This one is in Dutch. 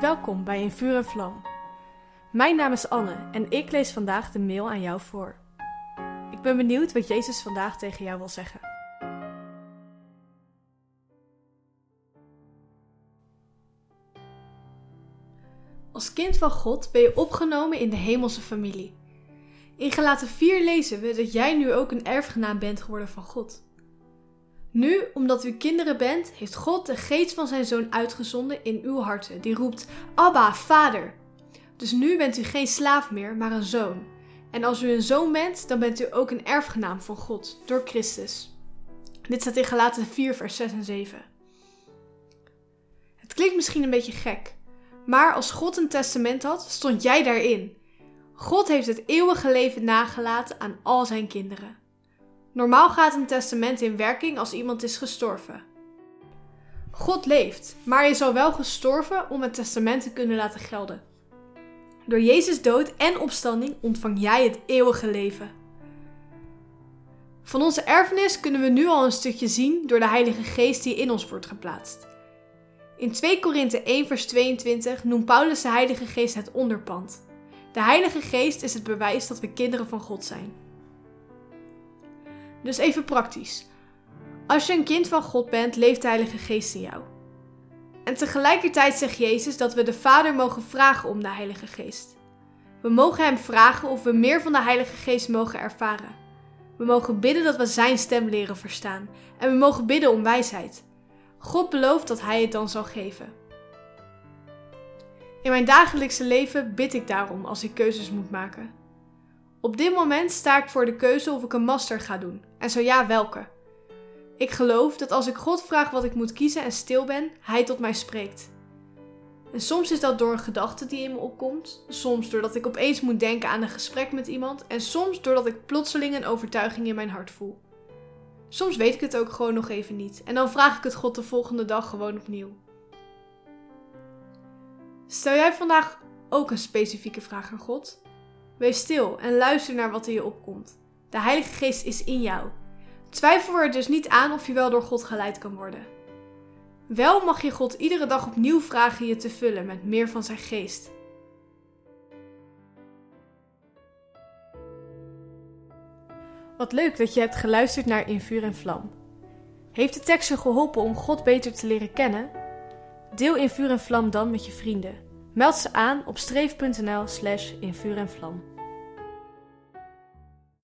Welkom bij In Vuur en Vlam. Mijn naam is Anne en ik lees vandaag de mail aan jou voor. Ik ben benieuwd wat Jezus vandaag tegen jou wil zeggen. Als kind van God ben je opgenomen in de hemelse familie. In Gelaten 4 lezen we dat jij nu ook een erfgenaam bent geworden van God. Nu, omdat u kinderen bent, heeft God de geest van zijn zoon uitgezonden in uw harten, die roept: Abba, vader. Dus nu bent u geen slaaf meer, maar een zoon. En als u een zoon bent, dan bent u ook een erfgenaam van God door Christus. Dit staat in Galaten 4, vers 6 en 7. Het klinkt misschien een beetje gek, maar als God een testament had, stond jij daarin. God heeft het eeuwige leven nagelaten aan al zijn kinderen. Normaal gaat een testament in werking als iemand is gestorven. God leeft, maar is al wel gestorven om het testament te kunnen laten gelden. Door Jezus dood en opstanding ontvang jij het eeuwige leven. Van onze erfenis kunnen we nu al een stukje zien door de Heilige Geest die in ons wordt geplaatst. In 2 Korinthe 1 vers 22 noemt Paulus de Heilige Geest het onderpand. De Heilige Geest is het bewijs dat we kinderen van God zijn. Dus even praktisch. Als je een kind van God bent, leeft de Heilige Geest in jou. En tegelijkertijd zegt Jezus dat we de Vader mogen vragen om de Heilige Geest. We mogen Hem vragen of we meer van de Heilige Geest mogen ervaren. We mogen bidden dat we Zijn stem leren verstaan. En we mogen bidden om wijsheid. God belooft dat Hij het dan zal geven. In mijn dagelijkse leven bid ik daarom als ik keuzes moet maken. Op dit moment sta ik voor de keuze of ik een master ga doen, en zo ja, welke. Ik geloof dat als ik God vraag wat ik moet kiezen en stil ben, Hij tot mij spreekt. En soms is dat door een gedachte die in me opkomt, soms doordat ik opeens moet denken aan een gesprek met iemand, en soms doordat ik plotseling een overtuiging in mijn hart voel. Soms weet ik het ook gewoon nog even niet, en dan vraag ik het God de volgende dag gewoon opnieuw. Stel jij vandaag ook een specifieke vraag aan God? Wees stil en luister naar wat er je opkomt. De Heilige Geest is in jou. Twijfel er dus niet aan of je wel door God geleid kan worden. Wel mag je God iedere dag opnieuw vragen je te vullen met meer van zijn geest. Wat leuk dat je hebt geluisterd naar In Vuur en Vlam. Heeft de tekst je geholpen om God beter te leren kennen? Deel In Vuur en Vlam dan met je vrienden. Meld ze aan op streef.nl slash in vuur en vlam.